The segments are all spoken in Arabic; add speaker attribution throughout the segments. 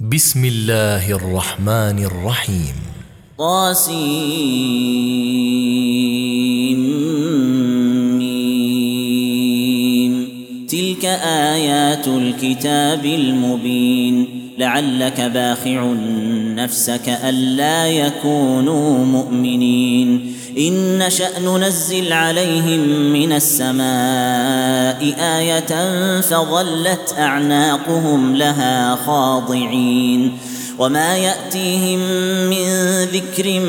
Speaker 1: بسم الله الرحمن الرحيم
Speaker 2: طاسيم تلك آيات الكتاب المبين لعلك باخع نفسك ألا يكونوا مؤمنين إن نشأ ننزل عليهم من السماء آية فظلت أعناقهم لها خاضعين وما يأتيهم من ذكر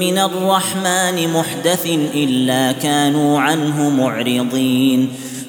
Speaker 2: من الرحمن محدث إلا كانوا عنه معرضين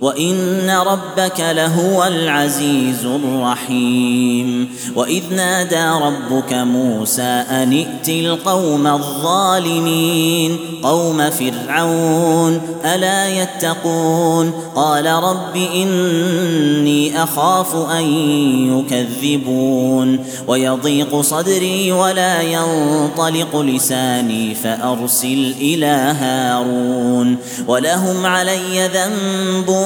Speaker 2: وإن ربك لهو العزيز الرحيم وإذ نادى ربك موسى أن ائت القوم الظالمين قوم فرعون ألا يتقون قال رب إني أخاف أن يكذبون ويضيق صدري ولا ينطلق لساني فأرسل إلى هارون ولهم علي ذنب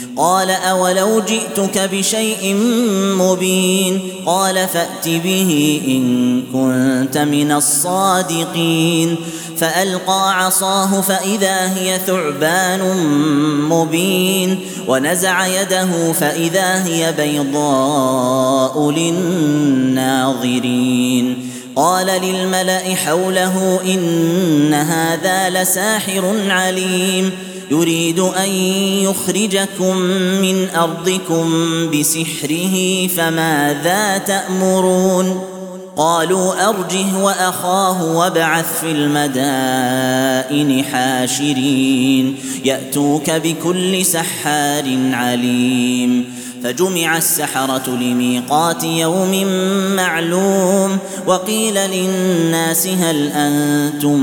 Speaker 2: قال أولو جئتك بشيء مبين قال فأت به إن كنت من الصادقين فألقى عصاه فإذا هي ثعبان مبين ونزع يده فإذا هي بيضاء للناظرين قال للملأ حوله إن هذا لساحر عليم يريد أن يخرجكم من أرضكم بسحره فماذا تأمرون؟ قالوا أرجه وأخاه وابعث في المدائن حاشرين يأتوك بكل سحار عليم. فجمع السحرة لميقات يوم معلوم وقيل للناس هل أنتم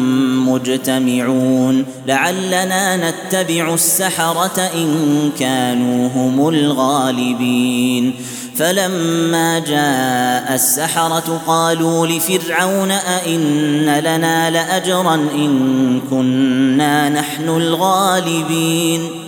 Speaker 2: مجتمعون لعلنا نتبع السحرة إن كانوا هم الغالبين فلما جاء السحرة قالوا لفرعون أئن لنا لأجرا إن كنا نحن الغالبين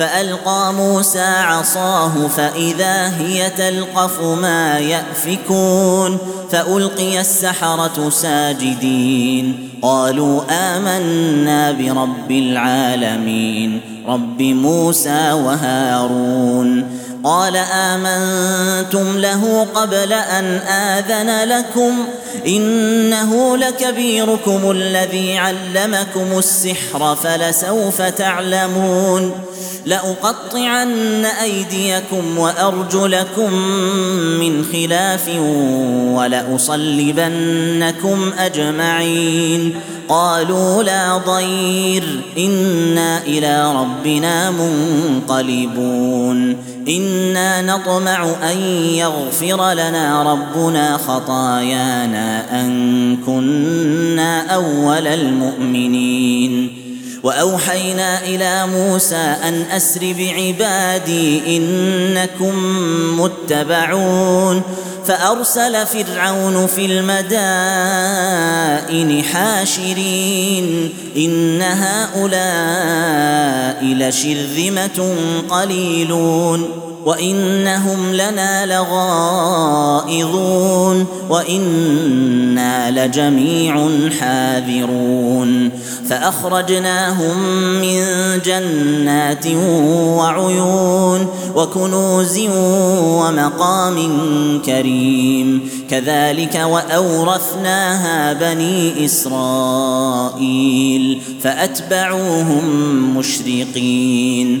Speaker 2: فألقى موسى عصاه فإذا هي تلقف ما يأفكون فألقي السحرة ساجدين قالوا آمنا برب العالمين رب موسى وهارون قال آمنتم له قبل أن آذن لكم إنه لكبيركم الذي علمكم السحر فلسوف تعلمون لأقطعن أيديكم وأرجلكم من خلاف ولأصلبنكم أجمعين قالوا لا ضير إنا إلى ربنا منقلبون أنا نطمع ان يغفر لنا ربنا خطايانا ان كنا اول المؤمنين واوحينا إلى موسى ان اسر بعبادي انكم متبعون فارسل فرعون في المدائن حاشرين ان هؤلاء لشرذمه قليلون وانهم لنا لغائظون وأنا لجميع حاذرون فاخرجناهم من جنات وعيون وكنوز ومقام كريم كذلك واورثناها بني اسرائيل فاتبعوهم مشرقين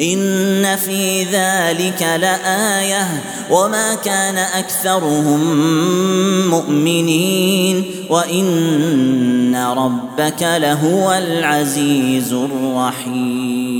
Speaker 2: إن في ذلك لآية وما كان أكثرهم مؤمنين وإن ربك لهو العزيز الرحيم.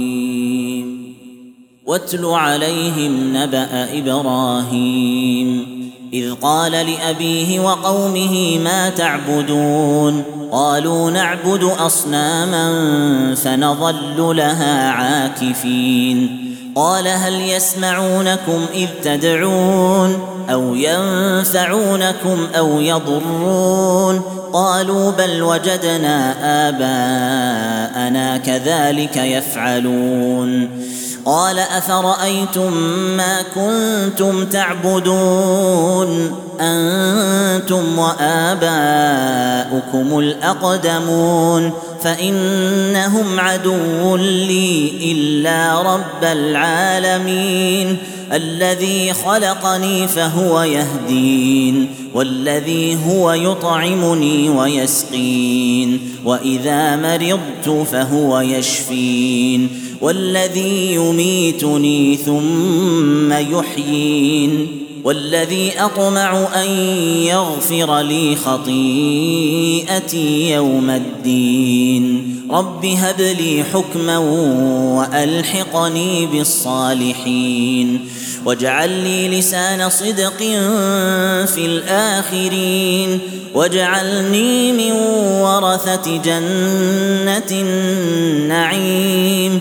Speaker 2: واتل عليهم نبأ إبراهيم. إذ قال لأبيه وقومه ما تعبدون؟ قالوا نعبد أصناما فنظل لها عاكفين. قال هل يسمعونكم إذ تدعون أو ينفعونكم أو يضرون؟ قالوا بل وجدنا آباءنا كذلك يفعلون. قال أفرأيتم ما كنتم تعبدون؟ أنتم وآباؤكم الأقدمون فإنهم عدو لي إلا رب العالمين. الذي خلقني فهو يهدين والذي هو يطعمني ويسقين وإذا مرضت فهو يشفين. والذي يميتني ثم يحيين والذي أطمع أن يغفر لي خطيئتي يوم الدين رب هب لي حكما وألحقني بالصالحين واجعل لي لسان صدق في الآخرين واجعلني من ورثة جنة النعيم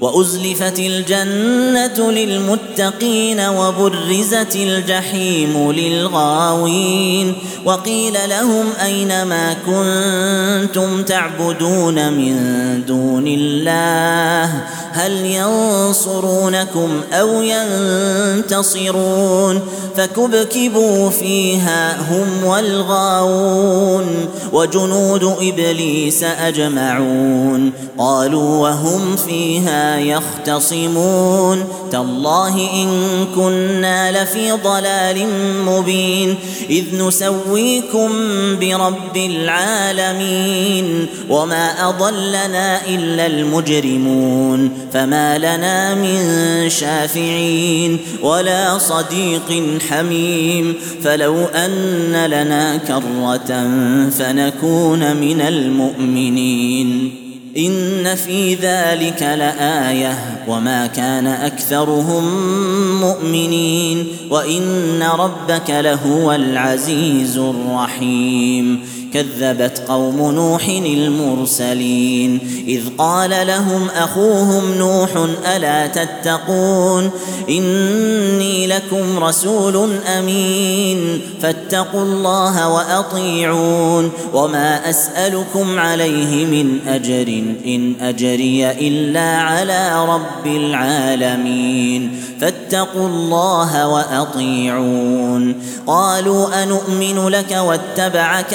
Speaker 2: وأزلفت الجنة للمتقين وبرزت الجحيم للغاوين وقيل لهم أين ما كنتم تعبدون من دون الله؟ هل ينصرونكم أو ينتصرون؟ فكبكبوا فيها هم والغاوون وجنود إبليس أجمعون قالوا وهم فيها يختصمون. تالله إن كنا لفي ضلال مبين. إذ نسويكم برب العالمين. وما أضلنا إلا المجرمون. فما لنا من شافعين. ولا صديق حميم. فلو أن لنا كرة فنكون من المؤمنين. إن في ذلك لآية وما كان أكثرهم مؤمنين وإن ربك لهو العزيز الرحيم كذبت قوم نوح المرسلين. إذ قال لهم أخوهم نوح ألا تتقون؟ إني لكم رسول أمين. فاتقوا الله وأطيعون. وما أسألكم عليه من أجر. إن أجري إلا على رب العالمين. فاتقوا الله وأطيعون. قالوا انومن لك واتبعك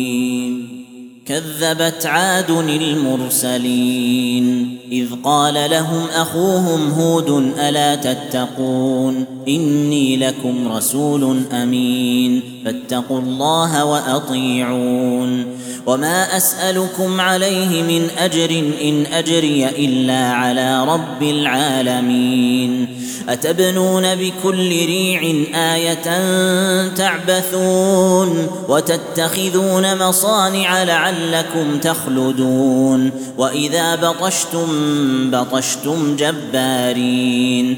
Speaker 2: كذبت عاد المرسلين. إذ قال لهم أخوهم هود ألا تتقون؟ إني لكم رسول أمين. فاتقوا الله وأطيعون. وما أسألكم عليه من أجر إن أجري إلا على رب العالمين. أتبنون بكل ريع آية تعبثون وتتخذون مصانع لعلكم تخلدون. وإذا بطشتم بطشتم جبارين.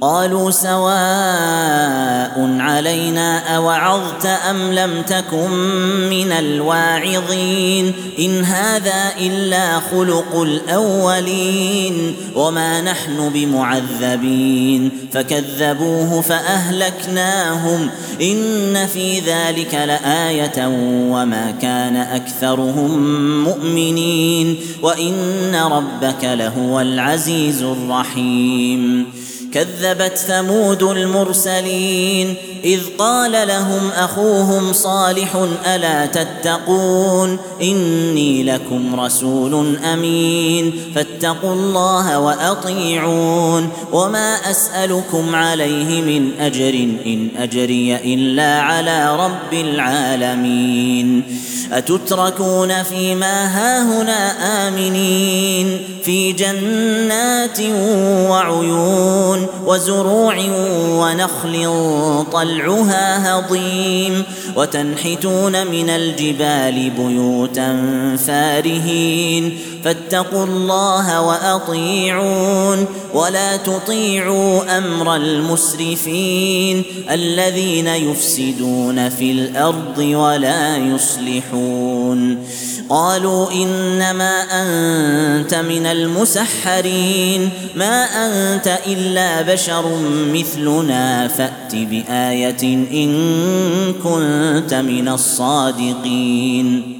Speaker 2: قالوا سواء علينا أوعظت أم لم تكن من الواعظين إن هذا إلا خلق الأولين وما نحن بمعذبين فكذبوه فأهلكناهم إن في ذلك لآية وما كان أكثرهم مؤمنين وإن ربك لهو العزيز الرحيم كذبت ثمود المرسلين إذ قال لهم أخوهم صالح ألا تتقون إني لكم رسول أمين فاتقوا الله وأطيعون وما أسألكم عليه من أجر إن أجري إلا على رب العالمين أتتركون فيما هاهنا آمنين في جنات وعيون وزروع ونخل طلعها هضيم وتنحتون من الجبال بيوتا فارهين فاتقوا الله وأطيعون ولا تطيعوا أمر المسرفين الذين يفسدون في الأرض ولا يصلحون قالوا إنما أنت من المسحرين ما أنت إلا بشر مثلنا فأت بآية إن كنت من الصادقين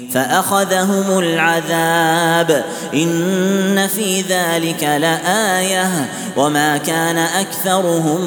Speaker 2: فأخذهم العذاب. إن في ذلك لآية. وما كان أكثرهم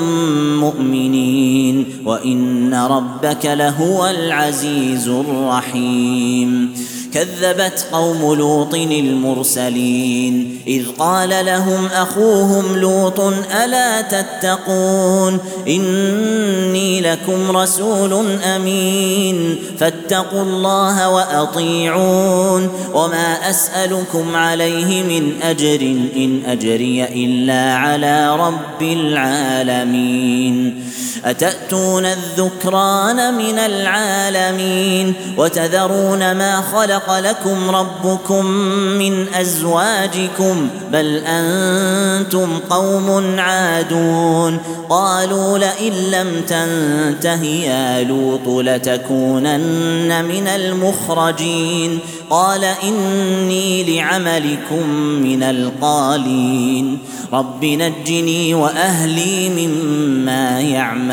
Speaker 2: مؤمنين. وإن ربك لهو العزيز الرحيم. كذبت قوم لوط المرسلين إذ قال لهم أخوهم لوط ألا تتقون إني لكم رسول أمين فاتقوا الله وأطيعون وما أسألكم عليه من أجر إن أجري إلا على رب العالمين أتأتون الذكران من العالمين وتذرون ما خلق لكم ربكم من أزواجكم بل أنتم قوم عادون قالوا لئن لم تنته يا لوط لتكونن من المخرجين قال إني لعملكم من القالين رب نجني وأهلي مما يعملون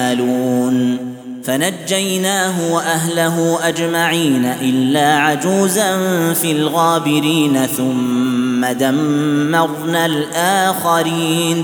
Speaker 2: فنجيناه وأهله أجمعين إلا عجوزا في الغابرين ثم دمرنا الآخرين.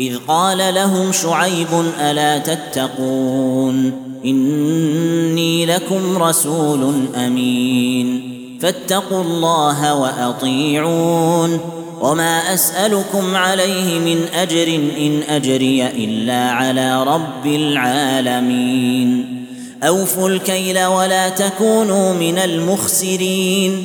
Speaker 2: إذ قال لهم شعيب ألا تتقون إني لكم رسول أمين فاتقوا الله وأطيعون وما أسألكم عليه من أجر إن أجري إلا على رب العالمين أوفوا الكيل ولا تكونوا من المخسرين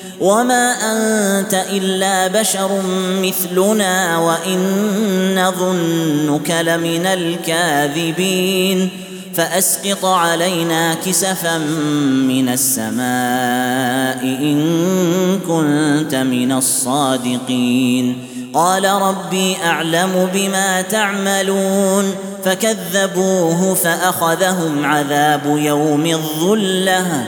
Speaker 2: وما انت الا بشر مثلنا وان نظنك لمن الكاذبين فاسقط علينا كسفا من السماء ان كنت من الصادقين قال ربي اعلم بما تعملون فكذبوه فاخذهم عذاب يوم الظله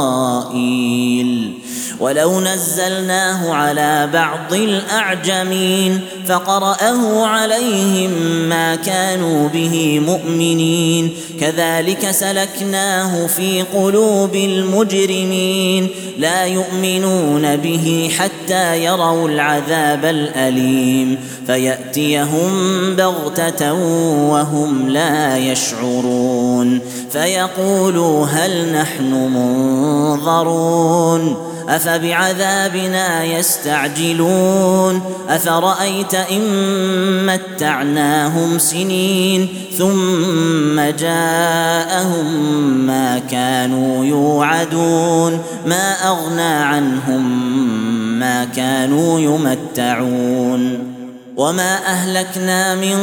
Speaker 2: إسرائيل. ولو نزلناه على بعض الأعجمين فقرأه عليهم ما كانوا به مؤمنين كذلك سلكناه في قلوب المجرمين لا يؤمنون به حتى يروا العذاب الأليم فيأتيهم بغتة وهم لا يشعرون فيقولوا هل نحن منظرون أفبعذابنا يستعجلون؟ أفرأيت إن متعناهم سنين ثم جاءهم ما كانوا يوعدون؟ ما أغنى عنهم عما كانوا يمتعون؟ وما أهلكنا من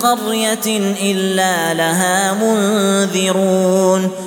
Speaker 2: قرية إلا لها منذرون؟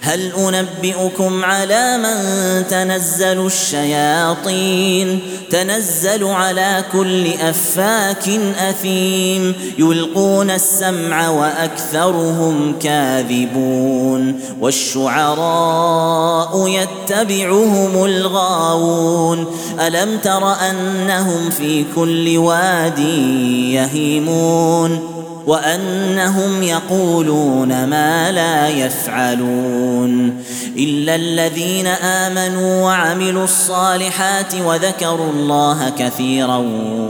Speaker 2: هل أنبئكم على من تنزل الشياطين؟ تنزل على كل أفاك أثيم. يلقون السمع وأكثرهم كاذبون. والشعراء يتبعهم الغاوون. ألم تر أنهم في كل واد يهيمون؟ وأنهم يقولون ما لا يفعلون إلا الذين آمنوا وعملوا الصالحات وذكروا الله كثيرا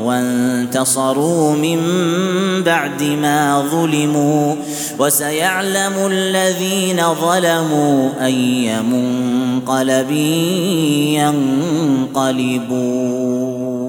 Speaker 2: وانتصروا من بعد ما ظلموا وسيعلم الذين ظلموا أي منقلب ينقلبون